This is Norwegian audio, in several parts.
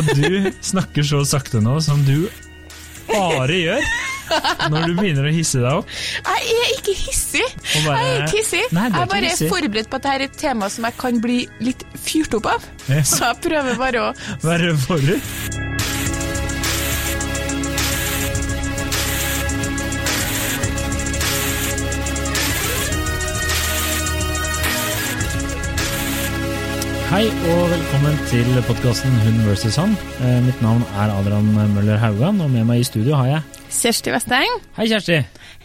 at du snakker så sakte nå som du bare gjør når du begynner å hisse deg opp. Jeg er ikke hissig. Bare- jeg er ikke hissig. Nei, er jeg ikke bare hissig. er forberedt på at dette er et tema som jeg kan bli litt fyrt opp av. Ja. Så jeg prøver bare å Være forut. Hei og velkommen til podkasten Hun versus han. Eh, Mitt navn er Adrian Møller Haugan, og med meg i studio har jeg Kjersti Vesteng. Hei, Kjersti!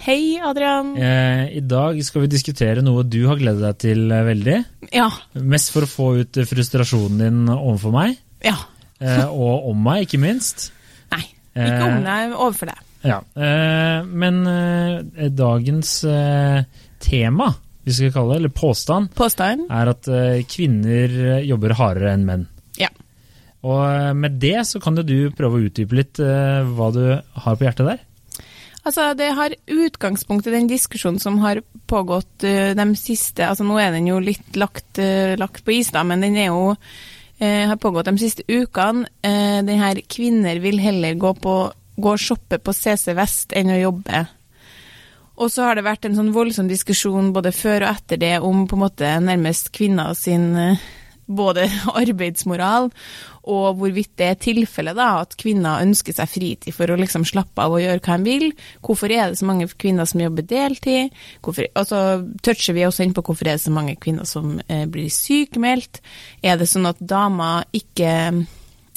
Hei, Adrian. Eh, I dag skal vi diskutere noe du har gledet deg til eh, veldig. Ja. Mest for å få ut frustrasjonen din overfor meg, Ja. eh, og om meg, ikke minst. Nei. Ikke om deg, overfor deg. Ja, eh, men dagens tema, vi skal kalle det, eller påstand, Påstand? er at eh, kvinner eh, jobber hardere enn menn. Ja. Og eh, med det så kan jo du prøve å utdype litt hva du har på hjertet der. Altså, det har utgangspunkt i den diskusjonen som har pågått de siste Altså, nå er den jo litt lagt, lagt på is, da, men den er jo eh, har pågått de siste ukene. Eh, den her kvinner vil heller gå, på, gå og shoppe på CC Vest enn å jobbe. Og så har det vært en sånn voldsom diskusjon både før og etter det om på en måte nærmest kvinner sin eh, både arbeidsmoral og hvorvidt det er tilfellet da, at kvinner ønsker seg fritid for å liksom slappe av og gjøre hva de vil. Hvorfor er det så mange kvinner som jobber deltid? Hvorfor, og så toucher vi også inn på hvorfor er det så mange kvinner som eh, blir sykemeldt. Er det sånn at damer ikke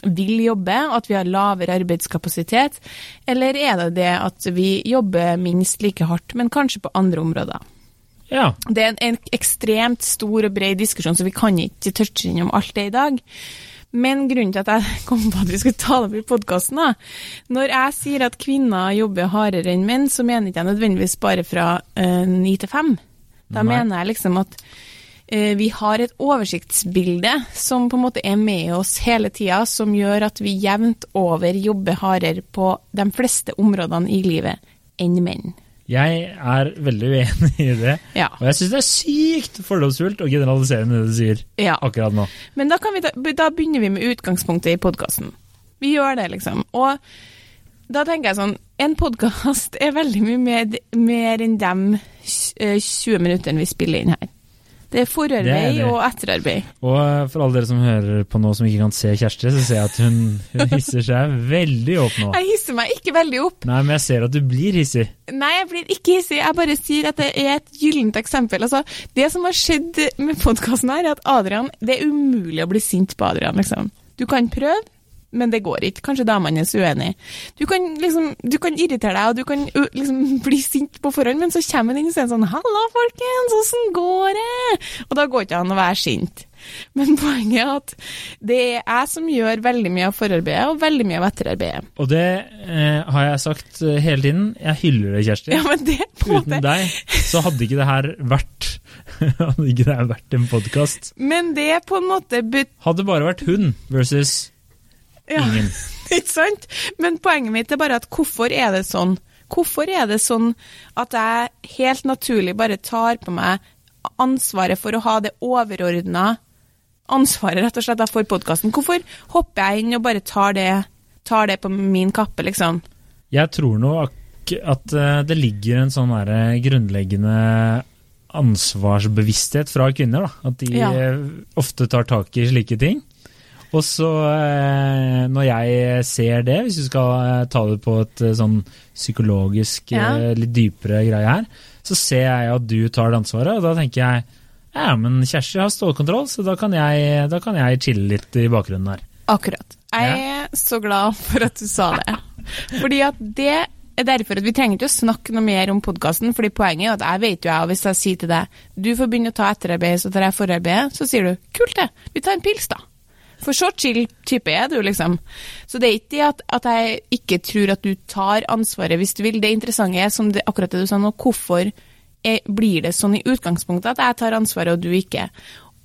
vil jobbe, at vi har lavere arbeidskapasitet, eller er det det at vi jobber minst like hardt, men kanskje på andre områder? Ja, Det er en, en ekstremt stor og bred diskusjon, så vi kan ikke touche innom alt det i dag. Men grunnen til at jeg kom på at vi skulle ta det opp i podkasten, Når jeg sier at kvinner jobber hardere enn menn, så mener jeg ikke nødvendigvis bare fra eh, ni til fem. Da Nei. mener jeg liksom at vi har et oversiktsbilde som på en måte er med oss hele tida, som gjør at vi jevnt over jobber hardere på de fleste områdene i livet enn menn. jeg er veldig uenig i det. Ja. Og jeg syns det er sykt fordomsfullt å generalisere det du sier Ja. akkurat nå. Men da, kan vi, da, da begynner vi med utgangspunktet i podkasten. Vi gjør det, liksom. Og da tenker jeg sånn En podkast er veldig mye mer, mer enn de eh, 20 minuttene vi spiller inn her. Det er forarbeid og etterarbeid. Og eh, for alle dere som hører på nå som ikke kan se Kjersti, så ser jeg at hun, hun hisser seg veldig opp nå. Jeg hisser meg ikke veldig opp. Nei, men jeg ser at du blir hissig. Nei, jeg blir ikke hissig. Jeg bare sier at det er et gyllent eksempel. Altså, det som har skjedd med podkasten her, er at Adrian Det er umulig å bli sint på Adrian, liksom. Du kan prøve, men det går ikke. Kanskje damene er så uenige. Du kan liksom, du kan irritere deg, og du kan liksom bli sint på forhånd, men så kommer og sier sånn 'Halla, folkens, åssen går det?' Og da går ikke an å være sint. Men poenget er at det er jeg som gjør veldig mye av forarbeidet, og veldig mye av etterarbeidet. Og det eh, har jeg sagt eh, hele tiden. Jeg hyller deg, Kjersti. Ja, men det på en Uten måte deg så hadde ikke det her vært Hadde ikke det her vært en podkast. Men det på en måte Hadde det bare vært hun versus Ja, ingen. ikke sant? Men poenget mitt er bare at hvorfor er det sånn? Hvorfor er det sånn at jeg helt naturlig bare tar på meg ansvaret for å ha det overordna ansvaret rett og slett for podkasten? Hvorfor hopper jeg inn og bare tar det, tar det på min kappe, liksom? Jeg tror nå at eh, det ligger en sånn derre grunnleggende ansvarsbevissthet fra kvinner. da. At de Ja. eh, ofte tar tak i slike ting. Og så, eh, når jeg ser det, hvis du skal eh, ta det på et eh, sånn psykologisk, Ja. litt dypere greie her, så ser jeg at du tar det ansvaret, og da tenker jeg ja, men Kjersti har stålkontroll, så da kan jeg, da kan jeg chille litt i bakgrunnen her. Akkurat. Jeg er så glad for at du sa det. Fordi at det er derfor at vi trenger ikke å snakke noe mer om podkasten, fordi poenget er at jeg vet jo jeg, og hvis jeg sier til deg du får begynne å ta etterarbeid, så tar jeg forarbeid, så sier du kult det, vi tar en pils da. For så chill type er du, liksom. Så det er ikke det at, at jeg ikke tror at du tar ansvaret hvis du vil. Det interessante er, som det, akkurat det du sa nå, hvorfor er, blir det sånn i utgangspunktet at jeg tar ansvaret og du ikke?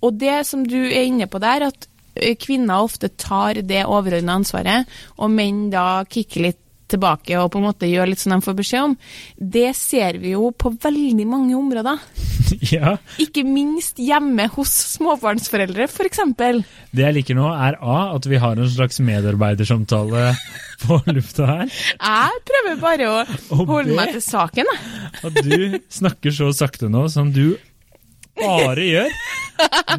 Og det som du er inne på der, at eh, kvinner ofte tar det overordna ansvaret, og menn da kicker litt tilbake og på en måte gjøre litt som de får beskjed om, det ser vi jo på veldig mange områder. ja. Ikke minst hjemme hos småbarnsforeldre, f.eks. Det jeg liker nå, er A, at vi har en slags medarbeidersamtale på lufta her. Jeg prøver bare å holde B, meg til saken, jeg. At du snakker så sakte nå som du bare gjør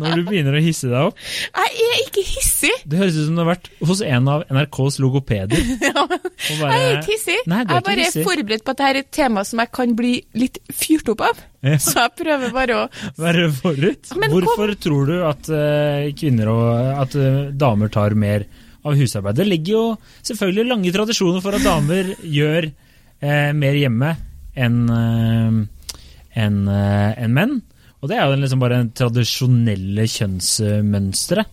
når du begynner å hisse deg opp. Jeg er ikke hissig. Det høres ut som du har vært hos en av NRKs logopeder. Ja, bare- Jeg er ikke hissig. Nei, er jeg er bare hissig. forberedt på at dette er et tema som jeg kan bli litt fyrt opp av. Ja. Så jeg prøver bare å Være forut. Men Hvorfor tror du at eh, kvinner og at eh, damer tar mer av husarbeid? Det ligger jo selvfølgelig lange tradisjoner for at damer gjør eh, mer hjemme enn en eh, enn menn. Og det er jo liksom bare en tradisjonelle kjønnsmønstre.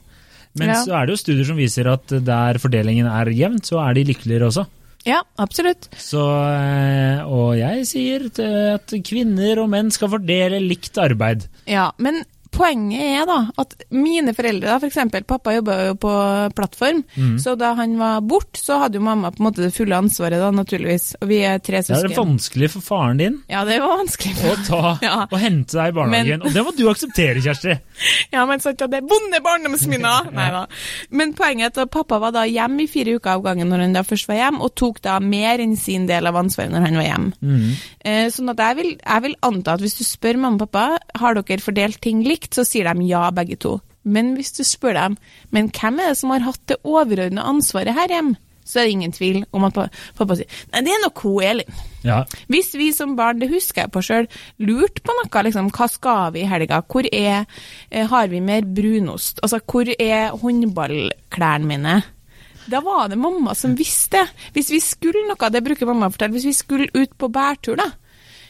Men Ja. så er det jo studier som viser at der fordelingen er jevnt, så er de lykkeligere også. Ja, absolutt. Så, eh, og jeg sier at kvinner og menn skal fordele likt arbeid. Ja, men poenget er da at mine foreldre, for eksempel, pappa jobba jo på plattform, Mm. så da han var bort, så hadde jo mamma på en måte det fulle ansvaret da, naturligvis. Og vi er tre Det er vanskelig for faren din Ja, det var vanskelig. å ta Ja. og hente deg i barnehagen. Men- og det må du akseptere, Kjersti. Ja, men sant at det er vonde barndomsminner! Nei da. Men poenget er at da pappa var da hjemme i fire uker av gangen når han da først var hjemme, og tok da mer enn sin del av ansvaret når han var hjemme. Mm. Eh, sånn at jeg vil, jeg vil anta at hvis du spør mamma og pappa har dere fordelt ting likt, så sier de ja, begge to. Men hvis du spør dem men hvem er det som har hatt det overordna ansvaret her hjemme, så er det ingen tvil om at pappa sier nei, det er nok hun Elin. Ja. Hvis vi som barn, det husker jeg på sjøl, lurte på noe, liksom, hva skal vi i helga, hvor er, eh, har vi mer brunost, altså hvor er håndballklærne mine? Da var det mamma som visste. Hvis vi skulle noe, det bruker mamma å fortelle, hvis vi skulle ut på bærtur, da.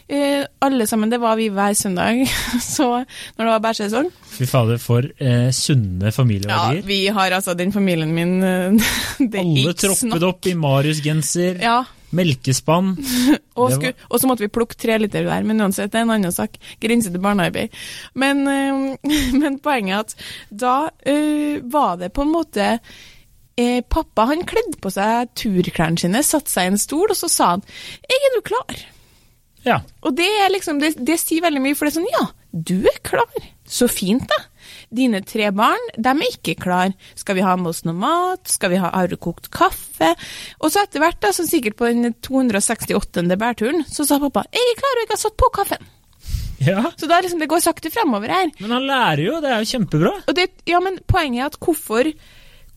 Eh, alle sammen, det var vi hver søndag, så når det var bærsesong. Fy fader, for eh, sunne Ja, vi har altså den familien min eh, Alle troppet opp i Marius-genser, Ja, melkespann. Og, sku, og så måtte vi plukke tre liter hver, men uansett, det er en annen sak. Grense til barnearbeid. Men, eh, men poenget er at da eh, var det på en måte eh, Pappa han kledde på seg turklærne sine, satte seg i en stol, og så sa han 'Jeg er nå klar'. Ja. Og det, liksom, det, det sier veldig mye, for det er sånn Ja, du er klar. Så fint, da. Dine tre barn, de er ikke klar. Skal vi ha med oss noe mat? Skal vi ha, arrekokt kaffe? Og så etter hvert, da, så sikkert på den 268. bærturen, så sa pappa 'Jeg er klar, og jeg har satt på kaffen'. ja. Så da liksom, det går sakte fremover her. Men han lærer jo, det er jo kjempebra. Det, ja, men poenget er at hvorfor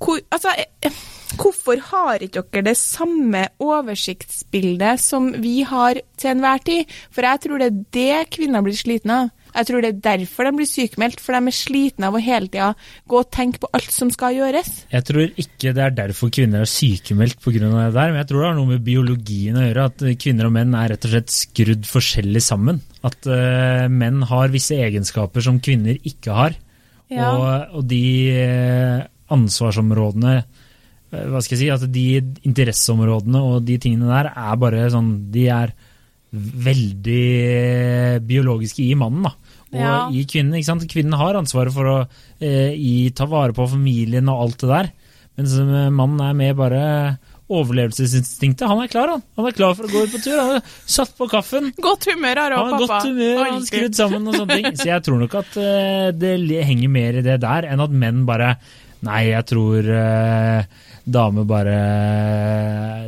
hvor, altså, eh, hvorfor har ikke dere det samme oversiktsbildet som vi har til enhver tid? For jeg tror det er det kvinner blir slitne av. Jeg tror det er derfor de blir sykemeldt, for de er slitne av å hele tida gå og tenke på alt som skal gjøres. Jeg tror ikke det er derfor kvinner er sykemeldt pga. det der, men jeg tror det har noe med biologien å gjøre. At kvinner og menn er rett og slett skrudd forskjellig sammen. At uh, menn har visse egenskaper som kvinner ikke har. Ja. Og, og de eh, ansvarsområdene Hva skal jeg si? At de interesseområdene og de tingene der er bare sånn De er veldig eh, biologiske i mannen, da. Og Ja. i kvinnen. ikke sant? Kvinnen har ansvaret for å eh, i, ta vare på familien og alt det der. Mens eh, mannen er med bare overlevelsesinstinktet. Han er klar, han. Han er klar for å gå ut på tur. Han har satt på kaffen. Godt humør har Han har pappa. godt humør, han skrudd sammen og sånne ting. Så jeg tror nok at eh, det henger mer i det der, enn at menn bare Nei, jeg tror uh, damer bare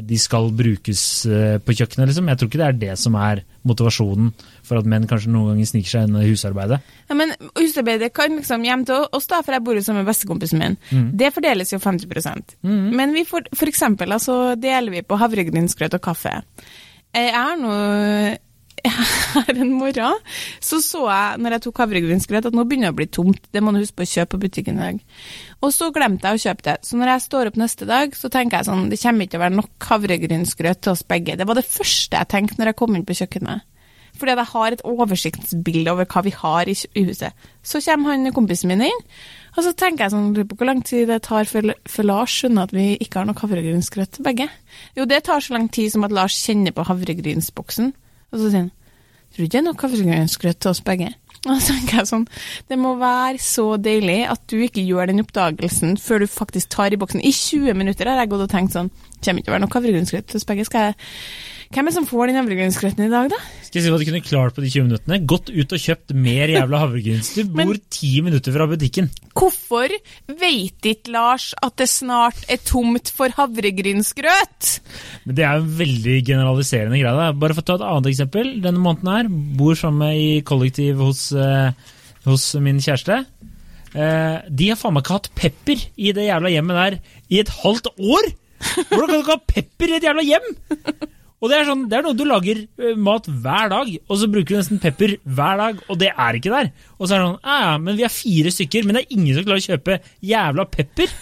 De skal brukes eh, på kjøkkenet, liksom. Jeg tror ikke det er det som er motivasjonen for at menn kanskje noen ganger sniker seg inn i husarbeidet. Ja, men husarbeidet kan liksom hjem til oss, da, for jeg bor jo sammen med bestekompisen min. Det fordeles jo 50% Men vi får, for eksempel altså, deler vi på havregrynsgrøt og kaffe. Eh, Jeg har nå her en morgen så så jeg når jeg tok havregrynsgrøt at nå begynner det å bli tomt. Det må du huske på å kjøpe på butikken i dag. Og så glemte jeg å kjøpe det. Så når jeg står opp neste dag, så tenker jeg sånn Det kommer ikke til å være nok havregrynsgrøt til oss begge. Det var det første jeg tenkte når jeg kom inn på kjøkkenet. Fordi jeg har et oversiktsbilde over hva vi har i huset. Så kommer han kompisen min inn, og så tenker jeg sånn lurer på hvor lang tid det tar før, Lars skjønner at vi ikke har noe havregrynsgrøt til begge. Jo, det tar så lang tid som at Lars kjenner på havregrynsboksen. Og så sier han tror du ikke det er nok havregrynsgrøt til oss begge? Og så tenker jeg sånn, Det må være så deilig at du ikke gjør den oppdagelsen før du faktisk tar i boksen. I 20 minutter har jeg gått og tenkt sånn Kommer ikke til å være noe havregrynsgrøt oss begge. Skal jeg Hvem er det som får den havregrynsgrøten i dag, da? Skal jeg si hva du kunne klart på de 20 minuttene? Gått ut og kjøpt mer jævla havregryns. Du Men- bor ti minutter fra butikken. Hvorfor veit ikke Lars at det snart er tomt for havregrynsgrøt? Men det er jo en veldig generaliserende greie. da. Bare for å ta et annet eksempel. Denne måneden her, bor sammen i kollektiv hos, eh, hos min kjæreste. Eh, de har faen meg ikke hatt pepper i det jævla hjemmet der i et halvt år! Hvordan kan du ikke ha pepper i et jævla hjem?! Og det er, sånn, det er noe du lager eh, mat hver dag, og så bruker du nesten pepper hver dag, og det er ikke der. Og så er det sånn Ja, ja, men vi er fire stykker, men det er ingen som klarer å kjøpe jævla pepper.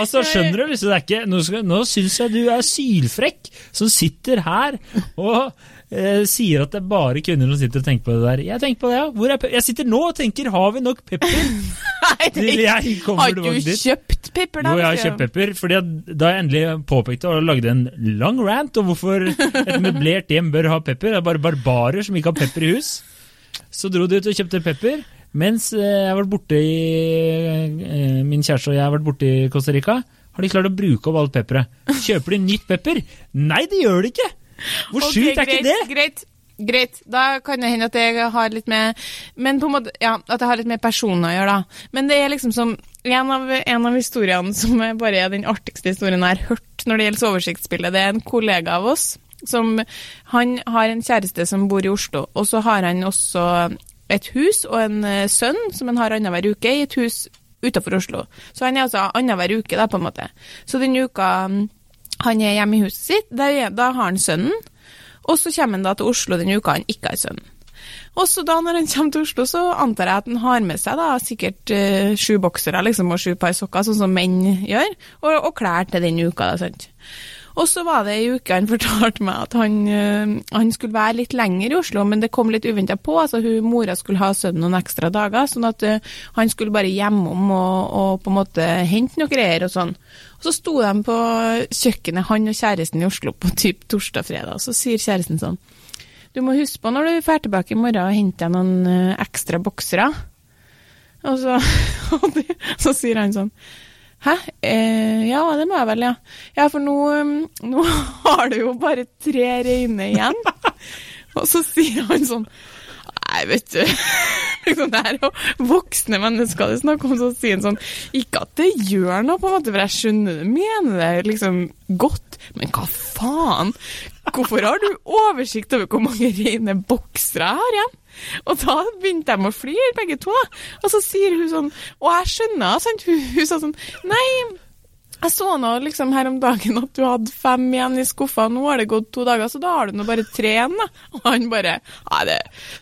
Altså, skjønner du? Liksom, det er ikke, nå skal, nå syns jeg du er sylfrekk som sitter her og eh, sier at det er bare kvinner som sitter og tenker på det der. Jeg tenker på det, ja. Er jeg sitter nå og tenker har vi nok pepper? Nei, det, har du kjøpt pepper, da? Jo, jeg har kjøpt pepper. fordi da jeg endelig påpekte og lagde en lang rant om hvorfor et møblert hjem bør ha pepper, det er bare barbarer som ikke har pepper i hus, så dro de ut og kjøpte pepper. Mens eh, jeg har vært borte i eh, min kjæreste og jeg har vært borte i Costa Rica, har de klart å bruke opp alt pepperet. Kjøper de nytt pepper? Nei, det gjør de ikke! Hvor okay, sjukt er ikke det? Greit. Greit, da kan det hende at jeg har litt med Men på en måte, ja, at jeg har litt med personer å gjøre, da. Men det er liksom som en av, en av historiene som bare er den artigste historien jeg har hørt når det gjelder oversiktsbildet, det er en kollega av oss som Han har en kjæreste som bor i Oslo, og så har han også et hus og en eh, sønn som han har annenhver uke i et hus utenfor Oslo. Så han er altså annenhver uke, da, på en måte. Så den uka mm, han er hjemme i huset sitt, er- da har han sønnen. Og så kommer han da til Oslo den uka han ikke har sønnen. Og så da når han kommer til Oslo, så antar jeg at han har med seg da sikkert uh, sju boksere liksom, og sju par sokker, sånn som menn gjør, og, og klær til den uka. da, sant? Og så var det ei uke han fortalte meg at han, eh, han skulle være litt lenger i Oslo, men det kom litt uventa på. altså hun, Mora skulle ha sønnen noen ekstra dager, sånn at eh, han skulle bare hjemom og, og på en måte hente noe greier og sånn. Og Så sto de på kjøkkenet, han og kjæresten i Oslo, på typ torsdag-fredag, og så sier kjæresten sånn Du må huske på når du drar tilbake i morgen og henter deg noen eh, ekstra boksere. Og så, og det, så sier han sånn Hæ? Eh, ja, det må jeg vel, ja. Ja, for nå, um, nå har du jo bare tre reine igjen. Og så sier han sånn Nei, vet du liksom Det er jo voksne mennesker det er snakk om, så si en sånn Ikke at det gjør noe, på en måte, for jeg skjønner du mener det liksom godt, men hva faen? Hvorfor har du oversikt over hvor mange rene boksere jeg har igjen? Og da begynte de å flire, begge to. Og så sier hun sånn Og jeg skjønner, sant? Hun, hun sa sånn Nei, jeg så nå liksom her om dagen at du hadde fem igjen i skuffa, nå har det gått to dager, så da har du nå bare tre igjen, da. Og han bare Nei, det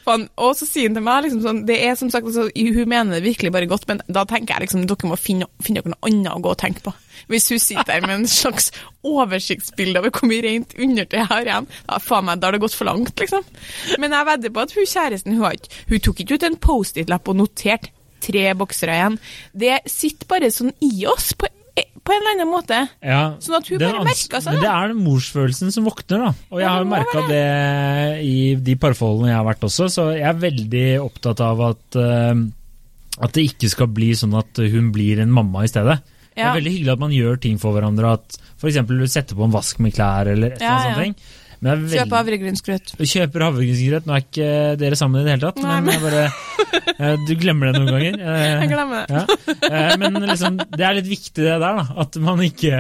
faen. Og så sier han til meg liksom sånn Det er som sagt altså, Hun mener det virkelig bare godt, men da tenker jeg liksom dere må finne, finne noe annet å gå og tenke på. Hvis hun sitter der med en slags oversiktsbilde over hvor mye rent undertøy jeg har igjen, da faen meg, da har det gått for langt, liksom. Men jeg vedder på at hun kjæresten hun, har hun tok ikke ut en Post-It-lapp og noterte tre boksere igjen. Det sitter bare sånn i oss på, på en eller annen måte. Ja, Sånn at hun bare merka seg det. det er den morsfølelsen som våkner, da. Og jeg Ja, har jo merka det i de parforholdene jeg har vært også, så jeg er veldig opptatt av at, uh, at det ikke skal bli sånn at hun blir en mamma i stedet. Det er veldig hyggelig at man gjør ting for hverandre, at f.eks. du setter på en vask med klær eller et eller annet ja. sånt. Er Kjøp havregrynsgrøt. Kjøper havregrynsgrøt. Nå er ikke dere sammen i det hele tatt, Nei, men men- bare, eh, du glemmer det noen ganger. Jeg glemmer det. ja. Eh, Men liksom, det er litt viktig det der, da. At man ikke,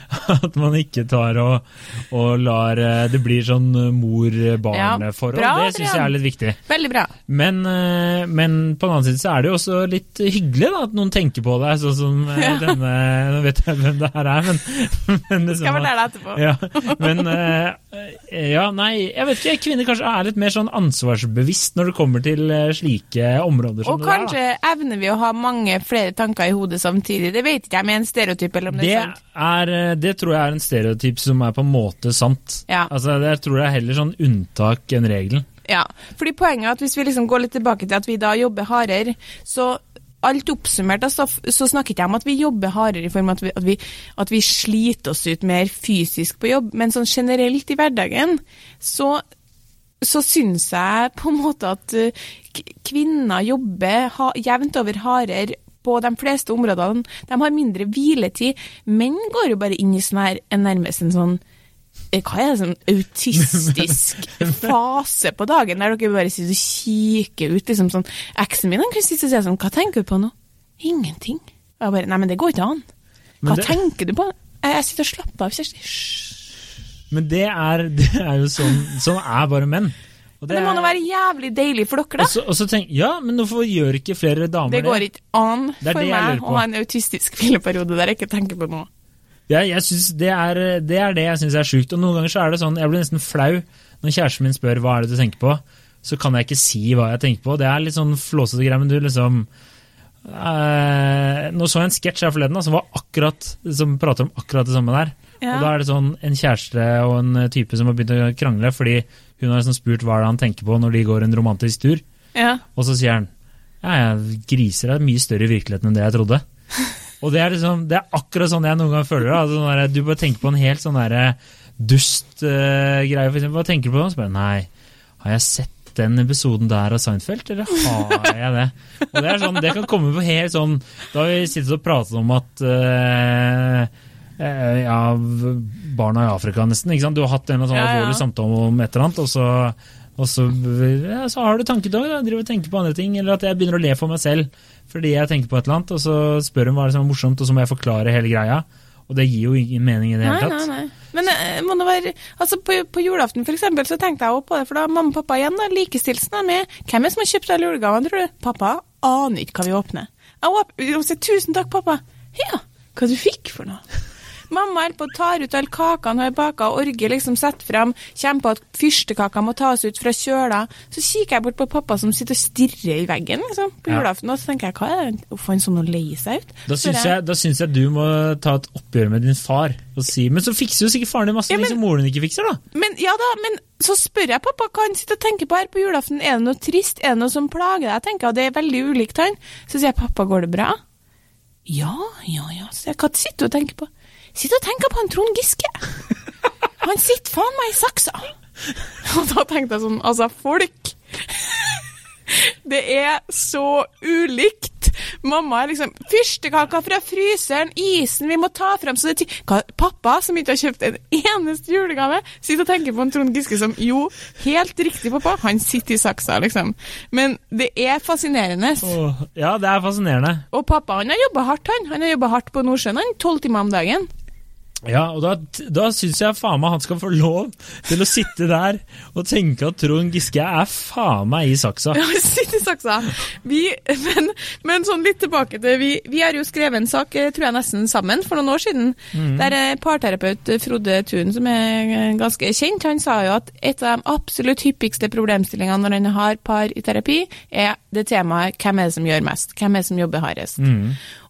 at man ikke tar og, og lar eh, det blir sånn mor-barn-forhold. Ja, det syns jeg er litt viktig. Veldig bra. Men, men på den annen side så er det jo også litt hyggelig da, at noen tenker på deg, sånn som Ja. denne Nå vet jeg hvem det her er, men, men liksom, Skal fortelle deg etterpå. ja, men Ja, nei, jeg vet ikke. Kvinner kanskje er litt mer sånn ansvarsbevisst når det kommer til eh, slike områder som Og det der. Og kanskje evner vi å ha mange flere tanker i hodet samtidig. Det vet ikke jeg med en stereotyp, eller om det, Det, er sant. er, eh, det tror jeg er en stereotyp som er på en måte sant. Ja. Altså, det tror jeg er heller sånn unntak enn regelen. Ja, fordi poenget er at hvis vi liksom går litt tilbake til at vi da jobber hardere, så alt oppsummert så, så snakker ikke jeg om at vi jobber hardere i form av at vi, at, vi, at vi sliter oss ut mer fysisk på jobb, men sånn generelt i hverdagen, så så syns jeg på en måte at eh, kvinner jobber ha, jevnt over hardere på de fleste områdene. De har mindre hviletid. Menn går jo bare inn i sånn her, nærmest en sånn hva er det, sånn autistisk fase på dagen, der dere bare sitter og kikker ut, liksom sånn Eksen min han kan sitte og si sånn, hva tenker du på nå? Ingenting. Og jeg bare, nei, men det går ikke an. Hva det- tenker du på? Jeg, jeg sitter og slapper av, Kjersti. Men det er, det er jo sånn Sånn er bare menn. Og Det må er- være jævlig deilig for dere, og da. så, og så tenk, Ja, men hvorfor gjør ikke flere damer Det går ikke an Det for det meg å ha en autistisk hvileperiode der jeg ikke tenker på noe. Jeg, jeg synes det, er, det er det jeg syns er sjukt. Og noen ganger så er det sånn Jeg blir nesten flau når kjæresten min spør hva er det du tenker på. Så kan jeg ikke si hva jeg tenker på. Det er litt sånn flåsete greier, men du liksom eh, Nå så jeg en sketsj her forleden da, som, var akkurat, som prater om akkurat det samme der. Ja. Og da er det sånn en kjæreste og en type som har begynt å krangle fordi hun har liksom spurt hva er det han tenker på når de går en romantisk tur. Ja. Og så sier han ja, ja, griser er mye større i virkeligheten enn det jeg trodde. Og det er, liksom, det er akkurat sånn jeg noen ganger føler det. Altså, der, du bare tenker på en helt sånn derre dust-greie, for eksempel. Hva tenker du på? Så bare, nei, har jeg sett den episoden der av Seinfeld, eller har jeg det? Og det er sånn, det kan komme på helt sånn Da har vi sittet og pratet om at uh, uh, ja, barna i Afrika nesten. ikke sant? Du har hatt en sånn Ja, ja. alvorlig samtale om et eller annet, og så, og så, ja, så har du tankedag, da. Driver og tenker på andre ting. Eller at jeg begynner å le for meg selv fordi jeg tenker på et eller annet, og så spør hun hva er det som er morsomt, og så må jeg forklare hele greia. Og det gir jo ingen mening i det hele hele nei, tatt. nei. Men eh, må det være, altså på, på julaften for eksempel, så tenkte jeg også på det, for da mamma og pappa igjen da, likestilt seg med Hvem er det som har kjøpt alle julegavene, tror du? Pappa aner ikke hva vi åpner. Jeg åpner, sier, tusen takk, pappa. Ja, hva du fikk for noe? Mamma holder på å ta ut alle kakene hun har baka, og Orge liksom setter frem, kommer på at fyrstekaka må tas ut fra kjøla. Så kikker jeg bort på pappa som sitter og stirrer i veggen liksom, på julaften, og så tenker jeg, hva er det? Hvorfor han sånn og leie seg ut? Da syns jeg, da syns jeg du må ta et oppgjør med din far og si Men så fikser jo sikkert faren din masse Ja, ting som moren din ikke fikser, da. Men ja da, men så spør jeg pappa hva han sitter og tenker på her på julaften. Er det noe trist? Er det noe som plager deg? Jeg tenker, og Det er veldig ulikt han. Så sier jeg pappa, går det bra? Ja, ja, ja. Så jeg, hva sitter du og tenker på? Sitter og tenker på en Trond Giske. Han sitter faen meg i saksa. Og da tenkte jeg sånn, altså folk Det er så ulikt. Mamma er liksom Fyrstekaka fra fryseren, isen vi må ta frem så det Hva- Pappa, som ikke har kjøpt en eneste julegave, sitter og tenker på en Trond Giske som Jo, helt riktig, pappa, han sitter i saksa, liksom. Men det er fascinerende. Oh, ja, det er fascinerende. Og pappa han har jobba hardt, han. Han har jobba hardt på Nordsjøen, han. Tolv timer om dagen. Ja, og da, da syns jeg faen meg han skal få lov til å sitte der og tenke at Trond Giske er faen meg i saksa. Ja, sitt i saksa. Vi, men, men sånn litt tilbake til Vi, vi har jo skrevet en sak, eh, tror jeg nesten sammen, for noen år siden. Der eh, parterapeut eh, Frode Thun, som er ganske kjent, han sa jo at et av de absolutt hyppigste problemstillingene når en har par i terapi, er det temaet hvem er det som gjør mest? Hvem er det som jobber hardest?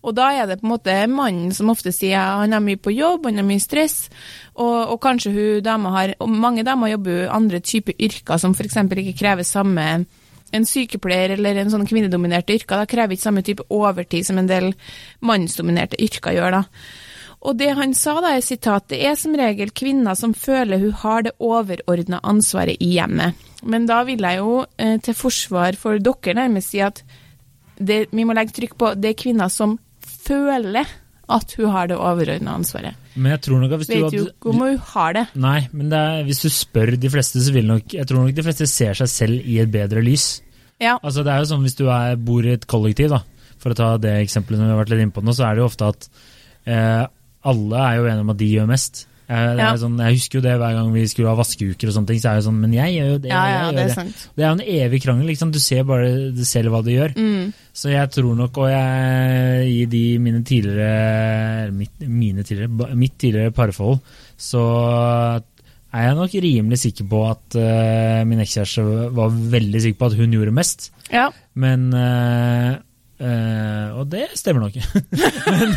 Og da er det på en måte mannen som ofte sier han har mye på jobb, han har mye stress, og, og kanskje hun dama har og Mange damer jobber jo andre typer yrker som f.eks. ikke krever samme en sykepleier eller en sånn kvinnedominerte yrker da krever ikke samme type overtid som en del mannsdominerte yrker gjør. da. Og det han sa da, er sitat, det er som regel kvinner som føler hun har det overordna ansvaret i hjemmet. Men da vil jeg jo eh, til forsvar for dere nærmest si at det, vi må legge trykk på det er kvinner som føler at hun har det overordna ansvaret. Men jeg tror nok at hvis du Vet jo ikke om hun har det. Nei, men det er, hvis du spør de fleste, så vil nok Jeg tror nok de fleste ser seg selv i et bedre lys. Ja. Altså Det er jo sånn hvis du er, bor i et kollektiv, da, for å ta det eksempelet som vi har vært litt inne på nå, så er det jo ofte at eh, alle er jo enige om at de gjør mest. Eh, det Ja. sånn, jeg husker jo det hver gang vi skulle ha vaskeuker og sånne ting, så er det sånn Men jeg gjør jo det, Ja, jeg ja, gjør det er det. Det er jo en evig krangel. Liksom. Du ser bare selv hva du gjør. Mm. Så jeg tror nok, og jeg i de mine tidligere mitt, mine tidligere, mitt tidligere parforhold, så er jeg nok rimelig sikker på at uh, min ekskjæreste var veldig sikker på at hun gjorde mest. Ja. Men eh, eh, Og det stemmer nok. men,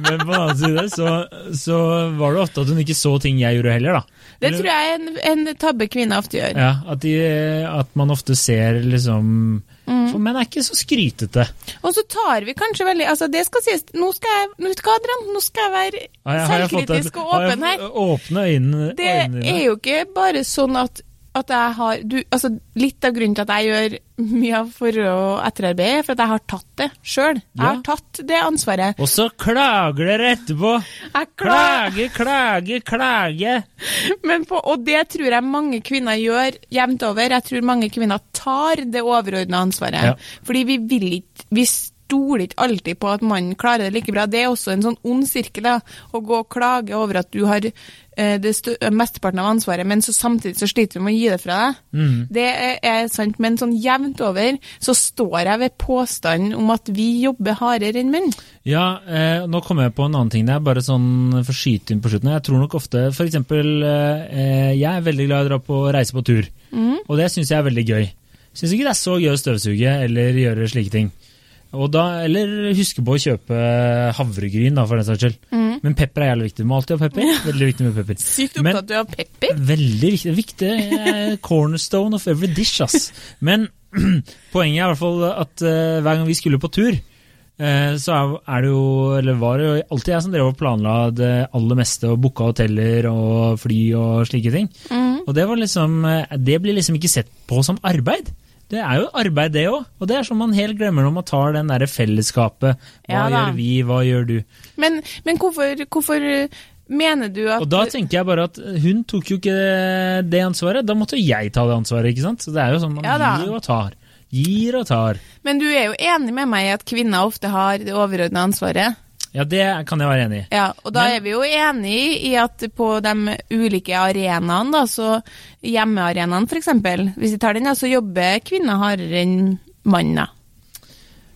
men på den annen side så, så var det ofte at hun ikke så ting jeg gjorde heller, da. Det tror jeg er en, en tabbe kvinner ofte gjør. Ja, at, de, at man ofte ser liksom Mm. For menn er ikke så skrytete. Og så tar vi kanskje veldig Altså, det skal sies Nå skal jeg vet du hva, Adrian? Nå skal jeg være Har jeg- har jeg selvkritisk og åpen her. f- Åpne øynene, Det er jo ikke bare sånn at at jeg har du, altså, Litt av grunnen til at jeg gjør mye av for- og etterarbeidet, er for at jeg har tatt det sjøl. Jeg Ja. har tatt det ansvaret. Og så klager dere etterpå! Jeg klar, Klage, klage, klage! men på, og det tror jeg mange kvinner gjør jevnt over. Jeg tror mange kvinner tar det overordna ansvaret. Ja. Fordi vi vil ikke Vi stoler ikke alltid på at mannen klarer det like bra. Det er også en sånn ond sirkel, da. Å gå og klage over at du har eh, det mesteparten av ansvaret, men så samtidig så sliter du med å gi det fra deg. Mm. Det er, er sant, men sånn jevnt over så står jeg ved påstanden om at vi jobber hardere enn menn. Ja, eh, nå kommer jeg på en annen ting der, bare sånn for skyte inn på slutten. Jeg tror nok ofte, for eksempel, eh, jeg er veldig glad i å dra på reise på tur, og det syns jeg er veldig gøy. Syns ikke det er så gøy å støvsuge eller gjøre slike ting. Og da, eller huske på å kjøpe havregryn, da, for den saks skyld. Men pepper er jævlig viktig. Du må alltid ha pepper. Veldig viktig med pepper. Sykt opptatt av pepper. Veldig viktig. viktig eh, cornerstone of every dish, ass. Men poenget er i hvert fall at uh, hver gang vi skulle på tur, eh, så er, det jo, eller var det jo alltid jeg som drev og planla det aller meste, og booka hoteller og fly og slike ting. Og det var liksom Det blir liksom ikke sett på som arbeid. Det er jo arbeid, det òg. Og det er sånn man helt glemmer når man tar den derre fellesskapet. Hva Ja gjør vi, hva gjør du? Men, men hvorfor, hvorfor eh, mener du at Og da tenker jeg bare at hun tok jo ikke det ansvaret, da måtte jo jeg ta det ansvaret, ikke sant? Så det er jo sånn man Ja gir og tar. Gir og tar. Men du er jo enig med meg i at kvinner ofte har det overordna ansvaret? Ja, det kan jeg være enig i. Ja, og da Men- er vi jo enig i at på de ulike arenaene, da, så hjemmearenaen f.eks., hvis vi tar den, så jobber kvinner hardere enn mannen.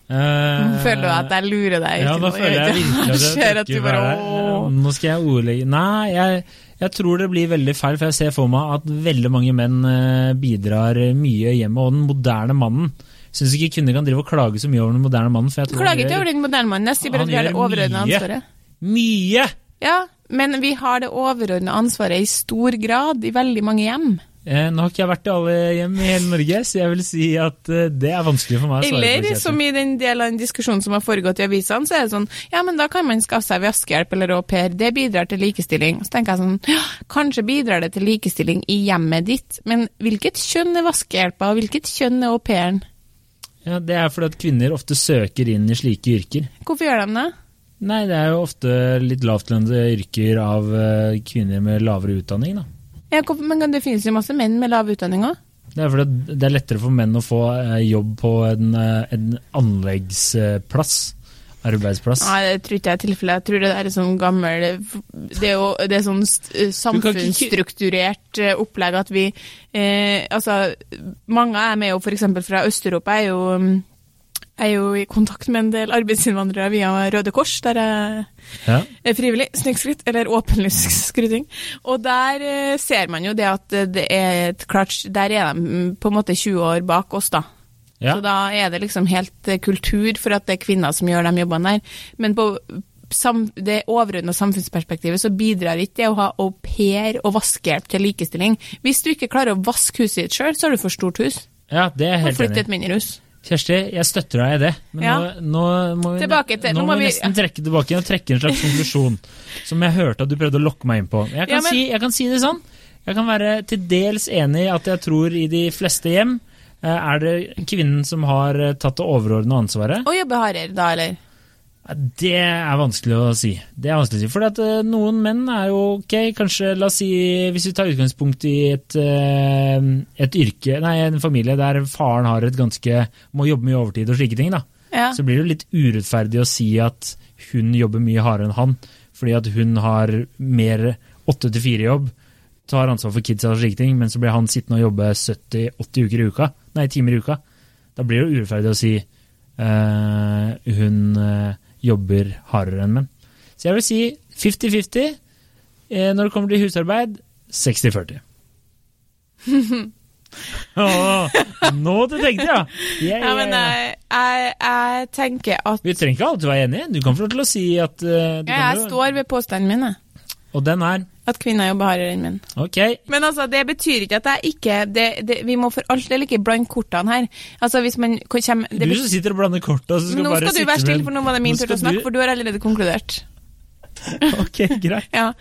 Eh, Føler du at jeg lurer deg? Ja, da føler jeg virkelig at at du bare åh. Nå skal jeg ordlegge Nei, jeg, jeg tror det blir veldig feil, for jeg ser for meg at veldig mange menn eh, bidrar mye hjemme, og den moderne mannen Syns ikke kvinner kan drive og klage så mye over den moderne mannen. For jeg tror Klager ikke over den moderne mannen, jeg sier bare at vi har det overordna ansvaret. mye! Ja, men vi har det overordna ansvaret i stor grad i veldig mange hjem. Eh, nå har ikke jeg vært i alle hjem i hele Norge, så jeg vil si at eh, det er vanskelig for meg å svare på. Eller som i den delen av den diskusjonen som har foregått i avisene, så er det sånn ja, men da kan man skaffe seg vaskehjelp eller au pair, det bidrar til likestilling. Så tenker jeg sånn ja, kanskje bidrar det til likestilling i hjemmet ditt, men hvilket kjønn er vaskehjelpa, og hvilket kjønn er au pairen? Ja, Det er fordi at kvinner ofte søker inn i slike yrker. Hvorfor gjør de det? Nei, det er jo ofte litt lavtlønnede yrker av eh, kvinner med lavere utdanning, da. Ja, men det finnes jo masse menn med lav utdanning òg. Det er fordi det er lettere for menn å få eh, jobb på en, eh, en anleggsplass. Arbeidsplass. Nei, det tror ikke jeg er tilfellet. Jeg tror det er sånn gammel Det er jo det er sånn ikke- samfunnsstrukturert eh, opplegg at vi eh, Altså, mange av dem er jo f.eks. fra Øst-Europa, er jo mm, er jo i kontakt med en del arbeidsinnvandrere via Røde Kors, der jeg Ja. er frivillig snikskritt, eller åpenlys skryting. Og der eh, ser man jo det at eh, det er et klart Der er de på en måte 20 år bak oss, da. Ja. Så da er det liksom helt eh, kultur for at det er kvinner som gjør de jobbene der. Men på sam det overordna samfunnsperspektivet så bidrar ikke det å ha au pair og vaskehjelp til likestilling. Hvis du ikke klarer å vaske huset ditt sjøl, så har du for stort hus. ja, det er Og helt flytt til enig et mindre hus. Kjersti, jeg støtter deg i det, men Ja. nå, nå må vi, til- nå må vi vi- nesten trekke tilbake og trekke en slags konklusjon, som jeg hørte at du prøvde å lokke meg inn på. Jeg kan, Ja, men- si, jeg kan si det sånn. Jeg kan være til dels enig i at jeg tror i de fleste hjem er det kvinnen som har eh, tatt det overordnede ansvaret. Og jobbe hardere da, eller? Det er vanskelig å si. Det er vanskelig å si. For at, eh, noen menn er jo ok, kanskje la oss si Hvis vi tar utgangspunkt i et, eh, et yrke, nei, en familie der faren har et ganske må jobbe mye overtid og slike ting, da. Ja. Så blir det jo litt urettferdig å si at hun jobber mye hardere enn han, fordi at hun har mer åtte til fire-jobb, tar ansvar for kidsa og slike ting, men så blir han sittende og jobbe 70-80 uker i uka, nei, timer i uka. Da blir det urettferdig å si uh, hun uh, jobber hardere enn menn. Så jeg vil si 50-50. Eh, når det kommer til husarbeid, 60-40. oh, nå du tenkte, ja! Yeah, Ja, men jeg, jeg, jeg tenker at Vi trenger ikke alltid være enige. Du kan få lov til å si at uh, ja, kan Jeg jo- står ved påstanden min, jeg. Og den er At kvinner jobber hardere enn menn. ok. Men altså, det betyr ikke at jeg ikke det, det, Vi må for alt del ikke blande kortene her. Altså, hvis man kommer det Du som sitter og blander korta, så skal Nå bare skal du være stille, for nå var det min Nå tur til å snakke, du- for du har allerede konkludert. Ok, greit. Ja,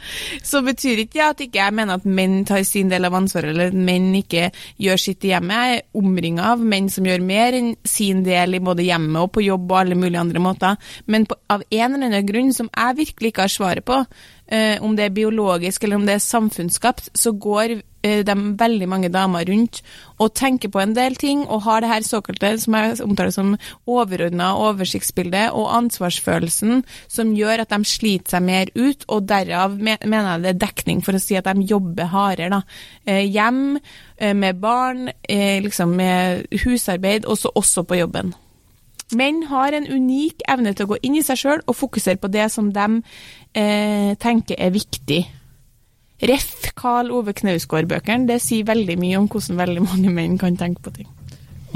Så betyr ikke det at ikke jeg mener at menn tar sin del av ansvaret, eller at menn ikke gjør sitt i hjemmet. Jeg er omringa av menn som gjør mer enn sin del i både hjemmet og på jobb og alle mulige andre måter. Men på, av en eller annen grunn som jeg virkelig ikke har svaret på, eh, om det er biologisk eller om det er samfunnsskapt, så går eh, de veldig mange damer rundt og tenker på en del ting og har det her såkalte, som jeg omtaler som overordna oversiktsbilde og ansvarsfølelsen som gjør at de sliter seg mer ut, og derav mener jeg det er dekning for å si at de jobber hardere. Eh, hjem, eh, med barn, eh, liksom med husarbeid, og så også på jobben. Menn har en unik evne til å gå inn i seg sjøl og fokusere på det som de eh, tenker er viktig. Ref. Karl Ove Knausgård-bøkene. Det sier veldig mye om hvordan veldig mange menn kan tenke på ting.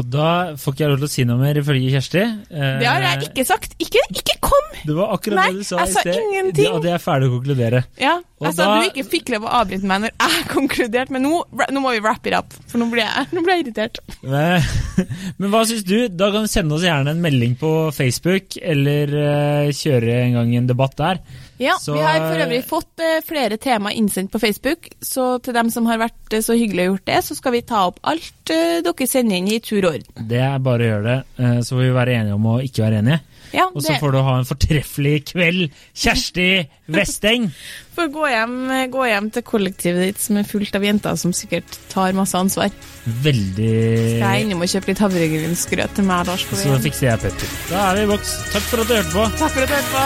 Og da får ikke jeg lov til å si noe mer, ifølge Kjersti. Eh, Det har jeg ikke sagt. Ikke, ikke kom! Det var akkurat Nei, det du sa jeg i sa sted. ingenting. Og det er ferdig å konkludere. Ja, Og jeg sa at du ikke fikk lov å avbryte meg når jeg konkluderte, men nå, nå må vi wrap it up, for nå ble jeg, nå ble jeg irritert. Men, men hva syns du? Da kan du sende oss gjerne en melding på Facebook, eller uh, kjøre en gang en debatt der. Ja, Så- Vi har for øvrig fått uh, flere tema innsendt på Facebook, så til dem som har vært uh, så hyggelige og gjort det, så skal vi ta opp alt eh, dere sender inn i tur og orden. Det er bare å gjøre det. Eh, så får vi være enige om å ikke være enige. Ja, Og så får du ha en fortreffelig kveld, Kjersti Westeng! får gå hjem, gå hjem til kollektivet ditt som er fullt av jenter som sikkert tar masse ansvar. Veldig Skal jeg innom og kjøpe litt havregrynsgrøt til meg, Lars? på Så fikser jeg pepper. Da er vi i boks. Takk for at du hørte på. Takk for at du hørte på.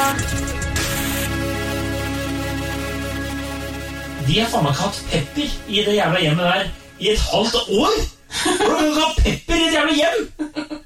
De har faen meg ikke hatt pepper i det jævla hjemmet der i et halvt år! Hvordan kan du ikke ha pepper i et jævla hjem?!